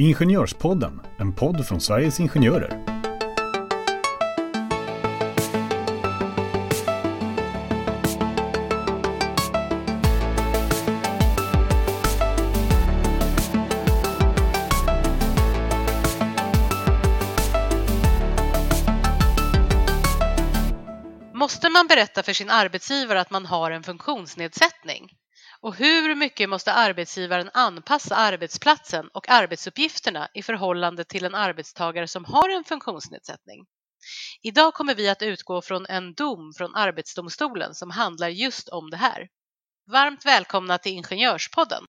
Ingenjörspodden, en podd från Sveriges Ingenjörer. Måste man berätta för sin arbetsgivare att man har en funktionsnedsättning? Och hur mycket måste arbetsgivaren anpassa arbetsplatsen och arbetsuppgifterna i förhållande till en arbetstagare som har en funktionsnedsättning? Idag kommer vi att utgå från en dom från Arbetsdomstolen som handlar just om det här. Varmt välkomna till Ingenjörspodden!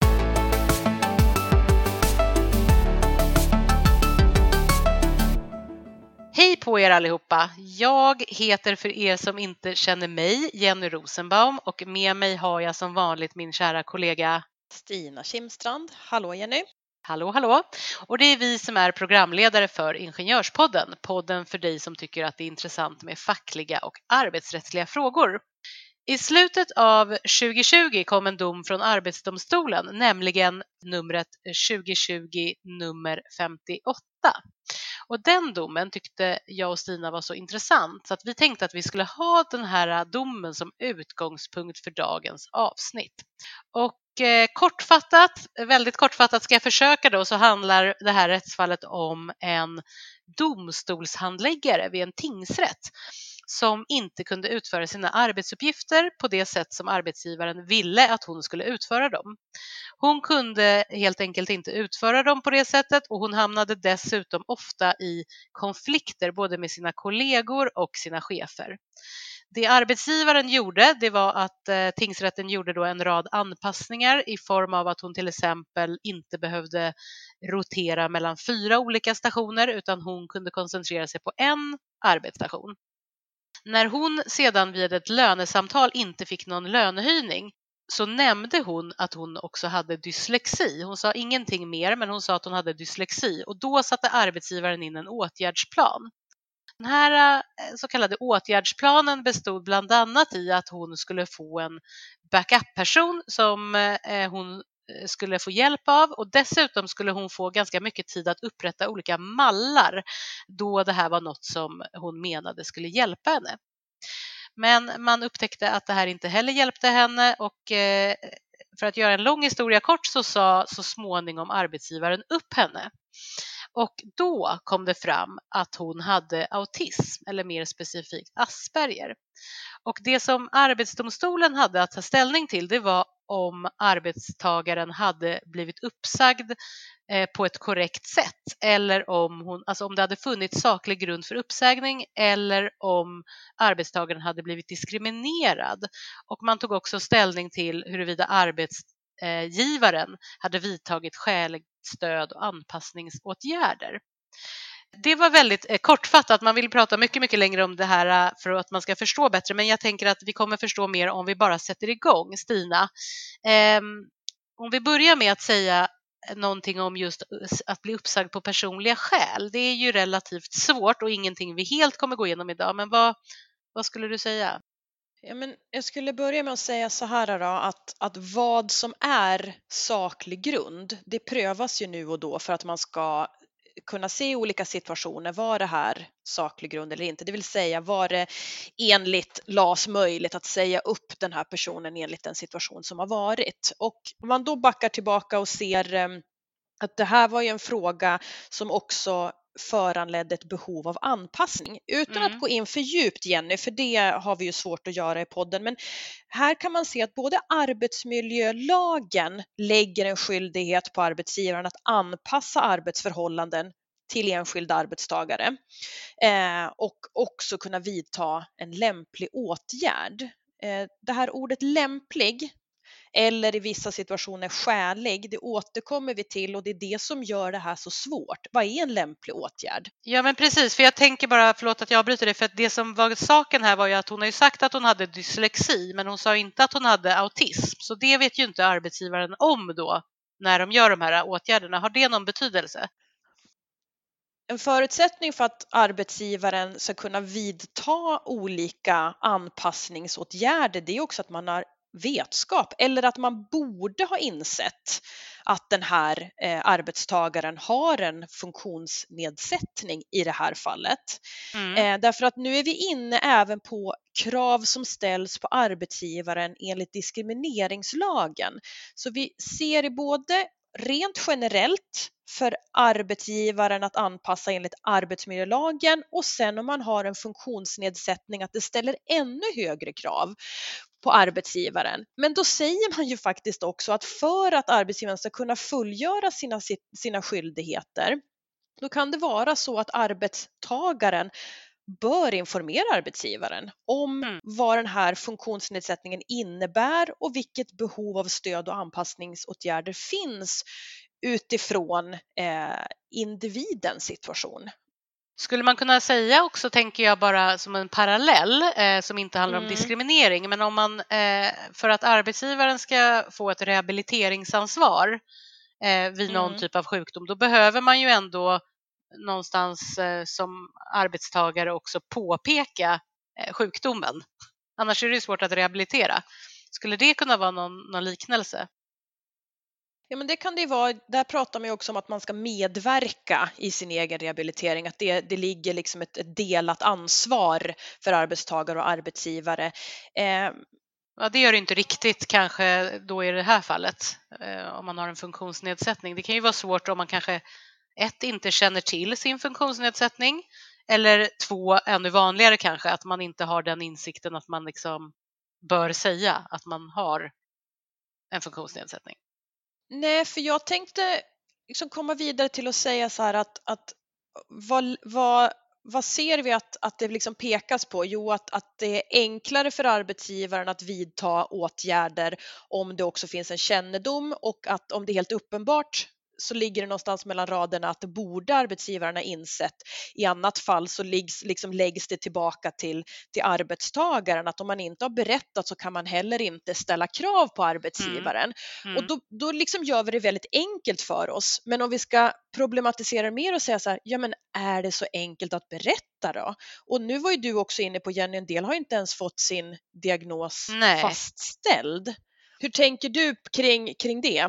På er allihopa! Jag heter för er som inte känner mig Jenny Rosenbaum och med mig har jag som vanligt min kära kollega Stina Kimstrand. Hallå Jenny! Hallå, hallå! Och det är vi som är programledare för Ingenjörspodden, podden för dig som tycker att det är intressant med fackliga och arbetsrättsliga frågor. I slutet av 2020 kom en dom från Arbetsdomstolen, nämligen numret 2020 nummer 58. Och den domen tyckte jag och Stina var så intressant så att vi tänkte att vi skulle ha den här domen som utgångspunkt för dagens avsnitt. Och eh, kortfattat, väldigt kortfattat ska jag försöka då, så handlar det här rättsfallet om en domstolshandläggare vid en tingsrätt som inte kunde utföra sina arbetsuppgifter på det sätt som arbetsgivaren ville att hon skulle utföra dem. Hon kunde helt enkelt inte utföra dem på det sättet och hon hamnade dessutom ofta i konflikter både med sina kollegor och sina chefer. Det arbetsgivaren gjorde det var att eh, tingsrätten gjorde då en rad anpassningar i form av att hon till exempel inte behövde rotera mellan fyra olika stationer utan hon kunde koncentrera sig på en arbetsstation. När hon sedan vid ett lönesamtal inte fick någon lönehöjning så nämnde hon att hon också hade dyslexi. Hon sa ingenting mer, men hon sa att hon hade dyslexi och då satte arbetsgivaren in en åtgärdsplan. Den här eh, så kallade åtgärdsplanen bestod bland annat i att hon skulle få en backup-person som eh, hon Eh, skulle få hjälp av och dessutom skulle hon få ganska mycket tid att upprätta olika mallar då det här var något som hon menade skulle hjälpa henne. Men man upptäckte att det här inte heller hjälpte henne och eh, för att göra en lång historia kort så sa så småningom arbetsgivaren upp henne. Och då kom det fram att hon hade autism eller mer specifikt Asperger. Och det som Arbetsdomstolen hade att ta ställning till det var om arbetstagaren hade blivit uppsagd eh, på ett korrekt sätt eller om, hon, alltså om det hade funnits saklig grund för uppsägning eller om arbetstagaren hade blivit diskriminerad. Och man tog också ställning till huruvida arbetsgivaren eh, hade vidtagit skälig, stöd och anpassningsåtgärder. Det var väldigt eh, kortfattat. Man vill prata mycket, mycket längre om det här eh, för att man ska förstå bättre. Men jag tänker att vi kommer förstå mer om vi bara sätter igång. Stina, eh, om vi börjar med att säga någonting om just eh, att bli uppsagd på personliga skäl. Det är ju relativt svårt och ingenting vi helt kommer gå igenom idag. Men vad, vad skulle du säga? Ja, men jag skulle börja med att säga så här då, att, att vad som är saklig grund, det prövas ju nu och då för att man ska kunna se i olika situationer, var det här saklig grund eller inte? Det vill säga, var det enligt LAS möjligt att säga upp den här personen enligt den situation som har varit? Och om man då backar tillbaka och ser eh, att det här var ju en fråga som också föranledde ett behov av anpassning. Utan mm. att gå in för djupt Jenny, för det har vi ju svårt att göra i podden, men här kan man se att både arbetsmiljölagen lägger en skyldighet på arbetsgivaren att anpassa arbetsförhållanden till enskilda arbetstagare eh, och också kunna vidta en lämplig åtgärd. Eh, det här ordet lämplig eller i vissa situationer skälig. Det återkommer vi till och det är det som gör det här så svårt. Vad är en lämplig åtgärd? Ja men precis, för jag tänker bara, förlåt att jag avbryter det, för att det som var saken här var ju att hon har ju sagt att hon hade dyslexi, men hon sa inte att hon hade autism, så det vet ju inte arbetsgivaren om då när de gör de här åtgärderna. Har det någon betydelse? En förutsättning för att arbetsgivaren ska kunna vidta olika anpassningsåtgärder det är också att man har vetskap eller att man borde ha insett att den här eh, arbetstagaren har en funktionsnedsättning i det här fallet. Mm. Eh, därför att nu är vi inne även på krav som ställs på arbetsgivaren enligt diskrimineringslagen. Så vi ser både rent generellt för arbetsgivaren att anpassa enligt arbetsmiljölagen och sen om man har en funktionsnedsättning att det ställer ännu högre krav på arbetsgivaren. Men då säger man ju faktiskt också att för att arbetsgivaren ska kunna fullgöra sina, sina skyldigheter då kan det vara så att arbetstagaren bör informera arbetsgivaren om mm. vad den här funktionsnedsättningen innebär och vilket behov av stöd och anpassningsåtgärder finns utifrån eh, individens situation. Skulle man kunna säga också, tänker jag bara som en parallell eh, som inte handlar mm. om diskriminering, men om man eh, för att arbetsgivaren ska få ett rehabiliteringsansvar eh, vid någon mm. typ av sjukdom, då behöver man ju ändå någonstans eh, som arbetstagare också påpeka eh, sjukdomen. Annars är det svårt att rehabilitera. Skulle det kunna vara någon, någon liknelse? Ja, men det kan det ju vara. Där pratar man ju också om att man ska medverka i sin egen rehabilitering, att det, det ligger liksom ett, ett delat ansvar för arbetstagare och arbetsgivare. Eh, Ja, det gör det inte riktigt kanske då i det här fallet eh, om man har en funktionsnedsättning. Det kan ju vara svårt om man kanske ett, inte känner till sin funktionsnedsättning eller två, ännu vanligare kanske, att man inte har den insikten att man liksom bör säga att man har en funktionsnedsättning. Nej, för jag tänkte liksom komma vidare till att säga så här att, att vad, vad, vad ser vi att, att det liksom pekas på? Jo, att, att det är enklare för arbetsgivaren att vidta åtgärder om det också finns en kännedom och att om det är helt uppenbart så ligger det någonstans mellan raderna att det borde arbetsgivaren ha insett. I annat fall så läggs, liksom läggs det tillbaka till, till arbetstagaren att om man inte har berättat så kan man heller inte ställa krav på arbetsgivaren. Mm. Mm. Och då, då liksom gör vi det väldigt enkelt för oss. Men om vi ska problematisera mer och säga så här, ja men är det så enkelt att berätta då? Och nu var ju du också inne på Jenny, en del har inte ens fått sin diagnos Nej. fastställd. Hur tänker du kring, kring det?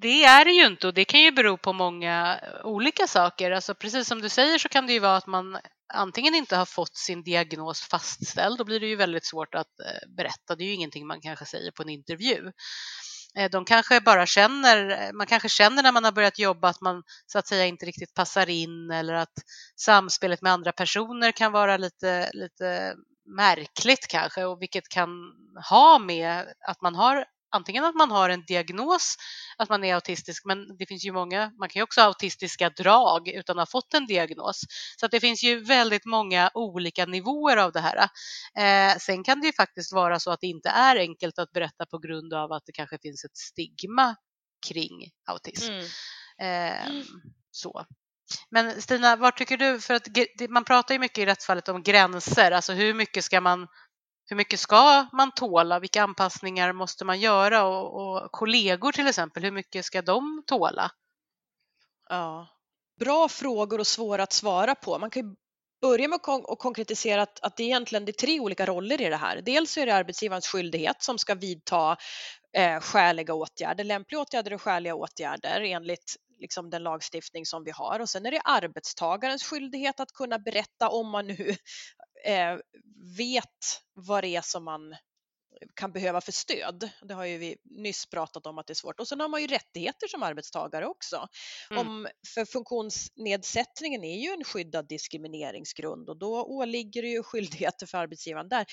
Det är det ju inte och det kan ju bero på många olika saker. Alltså precis som du säger så kan det ju vara att man antingen inte har fått sin diagnos fastställd, då blir det ju väldigt svårt att eh, berätta. Det är ju ingenting man kanske säger på en intervju. Eh, de kanske bara känner, eh, man kanske känner när man har börjat jobba att man så att säga inte riktigt passar in eller att samspelet med andra personer kan vara lite, lite märkligt kanske och vilket kan ha med att man har antingen att man har en diagnos att man är autistisk, men det finns ju många, man kan ju också ha autistiska drag utan att ha fått en diagnos. Så att det finns ju väldigt många olika nivåer av det här. Eh, sen kan det ju faktiskt vara så att det inte är enkelt att berätta på grund av att det kanske finns ett stigma kring autism. Mm. Eh, så. Men Stina, vad tycker du? För att man pratar ju mycket i rättsfallet om gränser, alltså hur mycket ska man hur mycket ska man tåla? Vilka anpassningar måste man göra? Och, och kollegor till exempel, hur mycket ska de tåla? Ja, bra frågor och svåra att svara på. Man kan börja med att konkretisera att, att det egentligen det är tre olika roller i det här. Dels är det arbetsgivarens skyldighet som ska vidta eh, skäliga åtgärder, lämpliga åtgärder och skäliga åtgärder enligt liksom den lagstiftning som vi har och sen är det arbetstagarens skyldighet att kunna berätta om man nu eh, vet vad det är som man kan behöva för stöd. Det har ju vi nyss pratat om att det är svårt. Och sen har man ju rättigheter som arbetstagare också. Mm. Om, för funktionsnedsättningen är ju en skyddad diskrimineringsgrund och då åligger det ju skyldigheter för arbetsgivaren där.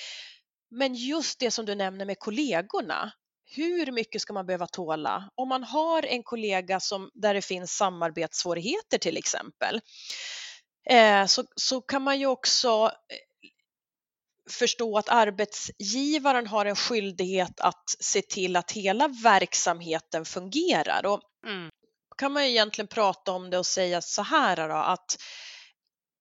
Men just det som du nämner med kollegorna, hur mycket ska man behöva tåla? Om man har en kollega som, där det finns samarbetssvårigheter till exempel, eh, så, så kan man ju också förstå att arbetsgivaren har en skyldighet att se till att hela verksamheten fungerar. Och mm. kan man egentligen prata om det och säga så här då, att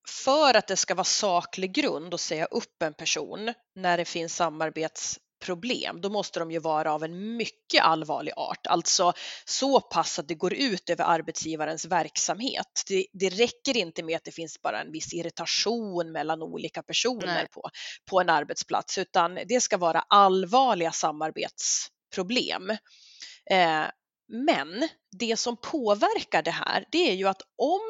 för att det ska vara saklig grund att säga upp en person när det finns samarbets problem, då måste de ju vara av en mycket allvarlig art, alltså så pass att det går ut över arbetsgivarens verksamhet. Det, det räcker inte med att det finns bara en viss irritation mellan olika personer på, på en arbetsplats, utan det ska vara allvarliga samarbetsproblem. Eh, men det som påverkar det här, det är ju att om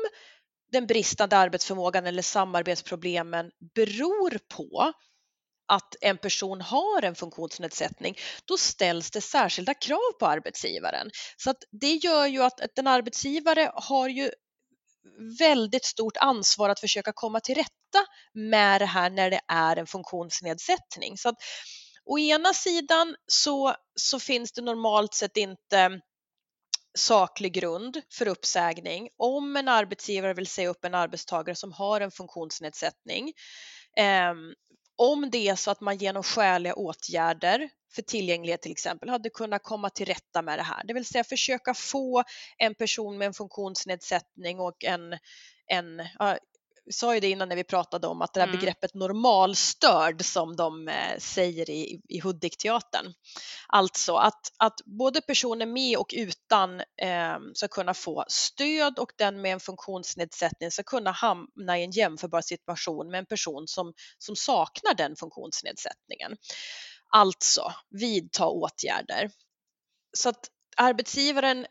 den bristande arbetsförmågan eller samarbetsproblemen beror på att en person har en funktionsnedsättning, då ställs det särskilda krav på arbetsgivaren. Så att det gör ju att en arbetsgivare har ju väldigt stort ansvar att försöka komma till rätta med det här när det är en funktionsnedsättning. Så att, å ena sidan så, så finns det normalt sett inte saklig grund för uppsägning om en arbetsgivare vill säga upp en arbetstagare som har en funktionsnedsättning. Ehm, om det är så att man genom skäliga åtgärder för tillgänglighet till exempel hade kunnat komma till rätta med det här, det vill säga försöka få en person med en funktionsnedsättning och en, en sa ju det innan när vi pratade om att det här mm. begreppet normalstörd som de eh, säger i, i Hudik-teatern. Alltså att, att både personer med och utan eh, ska kunna få stöd och den med en funktionsnedsättning ska kunna hamna i en jämförbar situation med en person som, som saknar den funktionsnedsättningen. Alltså vidta åtgärder. Så att arbetsgivaren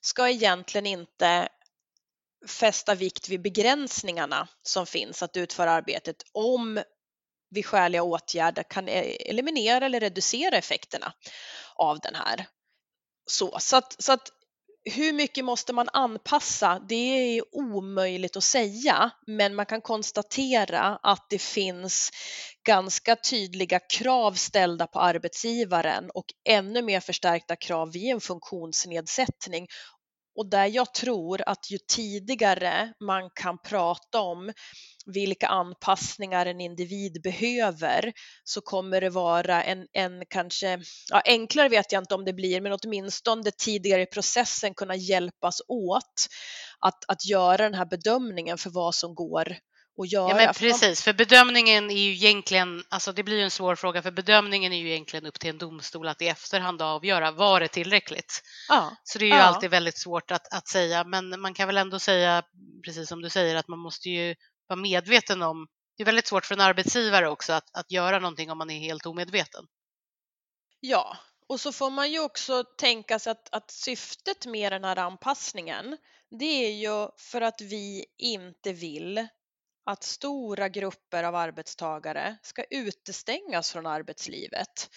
ska egentligen inte fästa vikt vid begränsningarna som finns att utföra arbetet om vi skäliga åtgärder kan e-, eliminera eller reducera effekterna av den här. Så, så, att, så att hur mycket måste man anpassa? Det är omöjligt att säga, men man kan konstatera att det finns ganska tydliga krav ställda på arbetsgivaren och ännu mer förstärkta krav vid en funktionsnedsättning och där jag tror att ju tidigare man kan prata om vilka anpassningar en individ behöver så kommer det vara en, en kanske, ja, enklare vet jag inte om det blir, men åtminstone tidigare i processen kunna hjälpas åt att, att göra den här bedömningen för vad som går att göra. Ja, men precis, för bedömningen är ju egentligen, alltså det blir ju en svår fråga, för bedömningen är ju egentligen upp till en domstol att i efterhand avgöra, var det tillräckligt? Ja. Så det är ju ja. alltid väldigt svårt att, att säga, men man kan väl ändå säga, precis som du säger, att man måste ju vara medveten om, det är väldigt svårt för en arbetsgivare också att, att göra någonting om man är helt omedveten. Ja, och så får man ju också tänka sig att, att syftet med den här anpassningen, det är ju för att vi inte vill att stora grupper av arbetstagare ska utestängas från arbetslivet.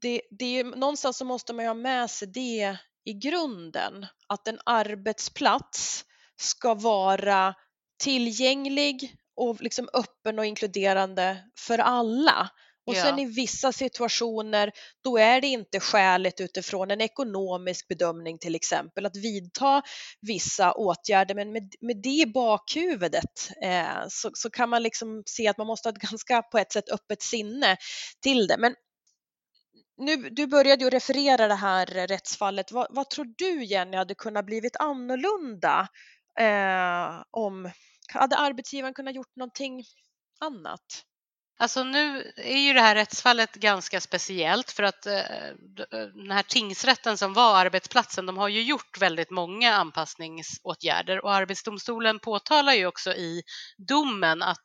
Det, det, någonstans så måste man ju ha med sig det i grunden, att en arbetsplats ska vara tillgänglig och liksom öppen och inkluderande för alla. Och ja. sen i vissa situationer, då är det inte skäligt utifrån en ekonomisk bedömning till exempel att vidta vissa åtgärder. Men med, med det i bakhuvudet eh, så, så kan man liksom se att man måste ha ett ganska på ett sätt öppet sinne till det. Men nu, du började ju referera det här rättsfallet. Vad, vad tror du Jenny hade kunnat blivit annorlunda eh, om hade arbetsgivaren kunnat gjort någonting annat? Alltså nu är ju det här rättsfallet ganska speciellt för att eh, den här tingsrätten som var arbetsplatsen, de har ju gjort väldigt många anpassningsåtgärder och Arbetsdomstolen påtalar ju också i domen att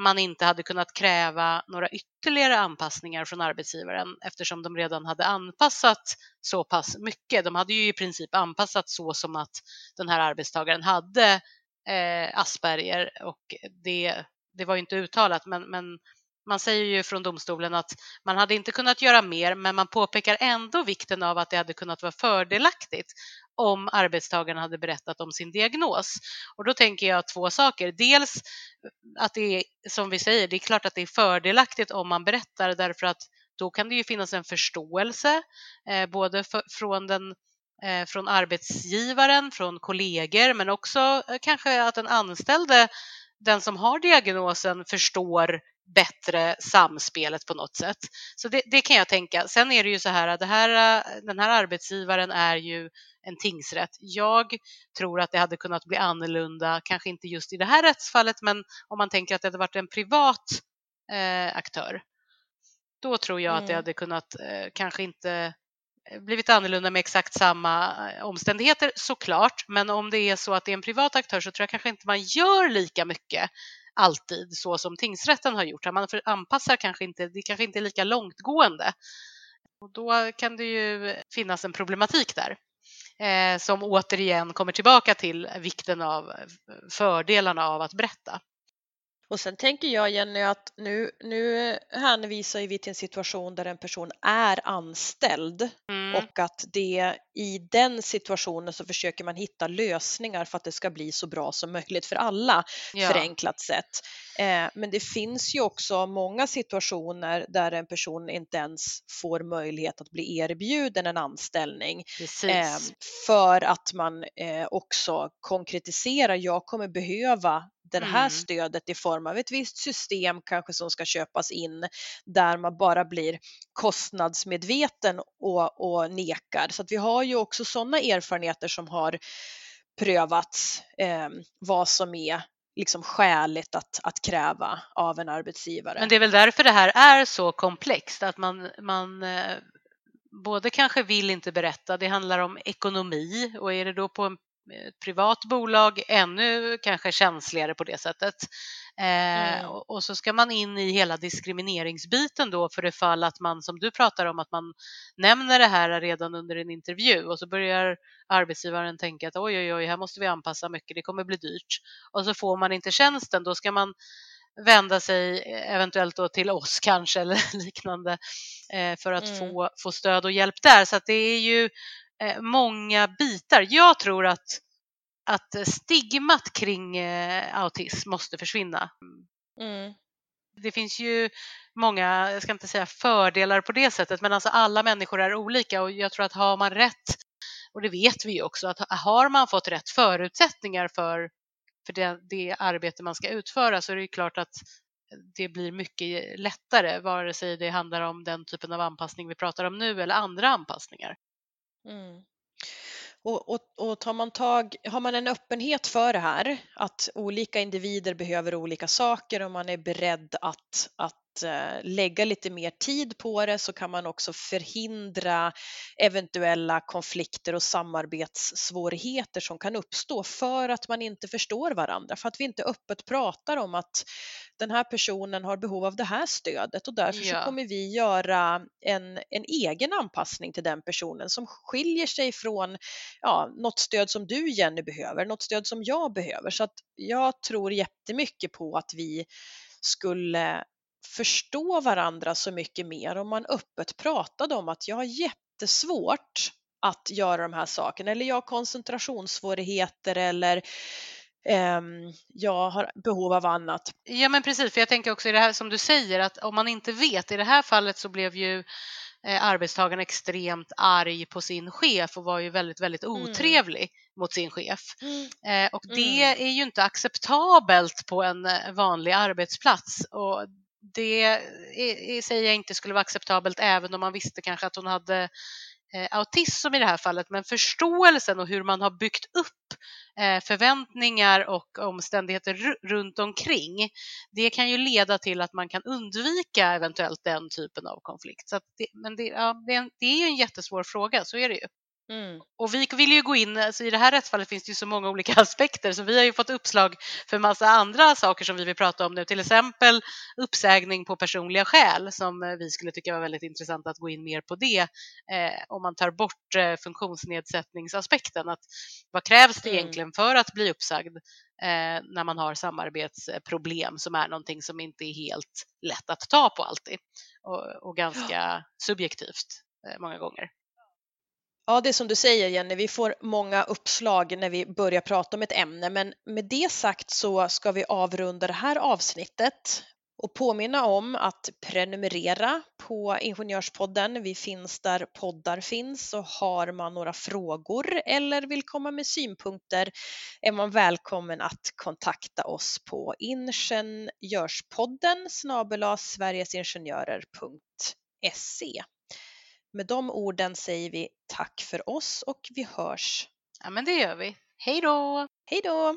man inte hade kunnat kräva några ytterligare anpassningar från arbetsgivaren eftersom de redan hade anpassat så pass mycket. De hade ju i princip anpassat så som att den här arbetstagaren hade eh, Asperger och det, det var ju inte uttalat men, men man säger ju från domstolen att man hade inte kunnat göra mer, men man påpekar ändå vikten av att det hade kunnat vara fördelaktigt om arbetstagaren hade berättat om sin diagnos. Och då tänker jag två saker. Dels att det är, som vi säger, det är klart att det är fördelaktigt om man berättar därför att då kan det ju finnas en förståelse eh, både för, från den eh, från arbetsgivaren, från kollegor, men också eh, kanske att den anställde, den som har diagnosen, förstår bättre samspelet på något sätt. Så det, det, kan jag tänka. Sen är det ju så här att det här, den här arbetsgivaren är ju en tingsrätt. Jag tror att det hade kunnat bli annorlunda, kanske inte just i det här rättsfallet, men om man tänker att det hade varit en privat eh, aktör. Då tror jag att det Mm. hade kunnat eh, kanske inte eh, blivit annorlunda med exakt samma eh, omständigheter såklart. Men om det är så att det är en privat aktör så tror jag kanske inte man gör lika mycket alltid så som tingsrätten har gjort. Man anpassar kanske inte, det kanske inte är lika långtgående. Och då kan det ju finnas en problematik där eh, som återigen kommer tillbaka till vikten av eh, fördelarna av att berätta. Och sen tänker jag Jenny att nu, nu hänvisar vi till en situation där en person är anställd Mm. och att det i den situationen så försöker man hitta lösningar för att det ska bli så bra som möjligt för alla Ja. förenklat sett. Eh, men det finns ju också många situationer där en person inte ens får möjlighet att bli erbjuden en anställning eh, för att man eh, också konkretiserar, jag kommer behöva det här Mm. stödet i form av ett visst system kanske som ska köpas in där man bara blir kostnadsmedveten och, och nekar. Så att vi har ju också sådana erfarenheter som har prövats eh, vad som är liksom skäligt att, att kräva av en arbetsgivare. Men det är väl därför det här är så komplext, att man, man eh, både kanske vill inte berätta, det handlar om ekonomi och är det då på en ett privat bolag ännu kanske känsligare på det sättet. Eh, Mm. och, så ska man in i hela diskrimineringsbiten då för det fall att man, som du pratar om, att man nämner det här redan under en intervju och så börjar arbetsgivaren tänka att oj, oj, oj, här måste vi anpassa mycket, det kommer bli dyrt. Och så får man inte tjänsten, då ska man vända sig eventuellt då till oss kanske eller liknande eh, för att Mm. få, få stöd och hjälp där. Så att det är ju många bitar. Jag tror att, att stigmat kring eh, autism måste försvinna. Mm. Det finns ju många, jag ska inte säga fördelar på det sättet, men alltså alla människor är olika och jag tror att har man rätt, och det vet vi ju också, att har man fått rätt förutsättningar för, för det, det arbete man ska utföra så är det klart att det blir mycket lättare, vare sig det handlar om den typen av anpassning vi pratar om nu eller andra anpassningar. Mm. Och, och, och tar man tag, har man en öppenhet för det här, att olika individer behöver olika saker och man är beredd att, att lägga lite mer tid på det så kan man också förhindra eventuella konflikter och samarbetssvårigheter som kan uppstå för att man inte förstår varandra, för att vi inte öppet pratar om att den här personen har behov av det här stödet och därför Ja. så kommer vi göra en, en egen anpassning till den personen som skiljer sig från ja, något stöd som du Jenny behöver, något stöd som jag behöver. Så att jag tror jättemycket på att vi skulle förstå varandra så mycket mer om man öppet pratade om att jag har jättesvårt att göra de här sakerna eller jag har koncentrationssvårigheter eller ehm, jag har behov av annat. Ja men precis, för jag tänker också i det här som du säger att om man inte vet, i det här fallet så blev ju eh, arbetstagaren extremt arg på sin chef och var ju väldigt, väldigt Mm. otrevlig mot sin chef. Eh, och det Mm. är ju inte acceptabelt på en eh, vanlig arbetsplats. Och det i, i säger jag inte skulle vara acceptabelt även om man visste kanske att hon hade eh, autism i det här fallet, men förståelsen och hur man har byggt upp eh, förväntningar och omständigheter runt omkring, det kan ju leda till att man kan undvika eventuellt den typen av konflikt. Så att det, men det, ja, det, är en, det är ju en jättesvår fråga, så är det ju. Mm. Och vi vill ju gå in, alltså i det här rättsfallet finns det ju så många olika aspekter så vi har ju fått uppslag för massa andra saker som vi vill prata om nu, till exempel uppsägning på personliga skäl som eh, vi skulle tycka var väldigt intressant att gå in mer på det eh, om man tar bort eh, funktionsnedsättningsaspekten. Att vad krävs det Mm. egentligen för att bli uppsagd eh, när man har samarbetsproblem som är någonting som inte är helt lätt att ta på alltid och, och ganska subjektivt eh, många gånger. Ja, det är som du säger Jenny, vi får många uppslag när vi börjar prata om ett ämne, men med det sagt så ska vi avrunda det här avsnittet och påminna om att prenumerera på Ingenjörspodden. Vi finns där poddar finns och har man några frågor eller vill komma med synpunkter är man välkommen att kontakta oss på ingenjörspodden snabel sverigesingenjörer.se. Med de orden säger vi tack för oss och vi hörs. Ja, men det gör vi. Hej då! Hej då!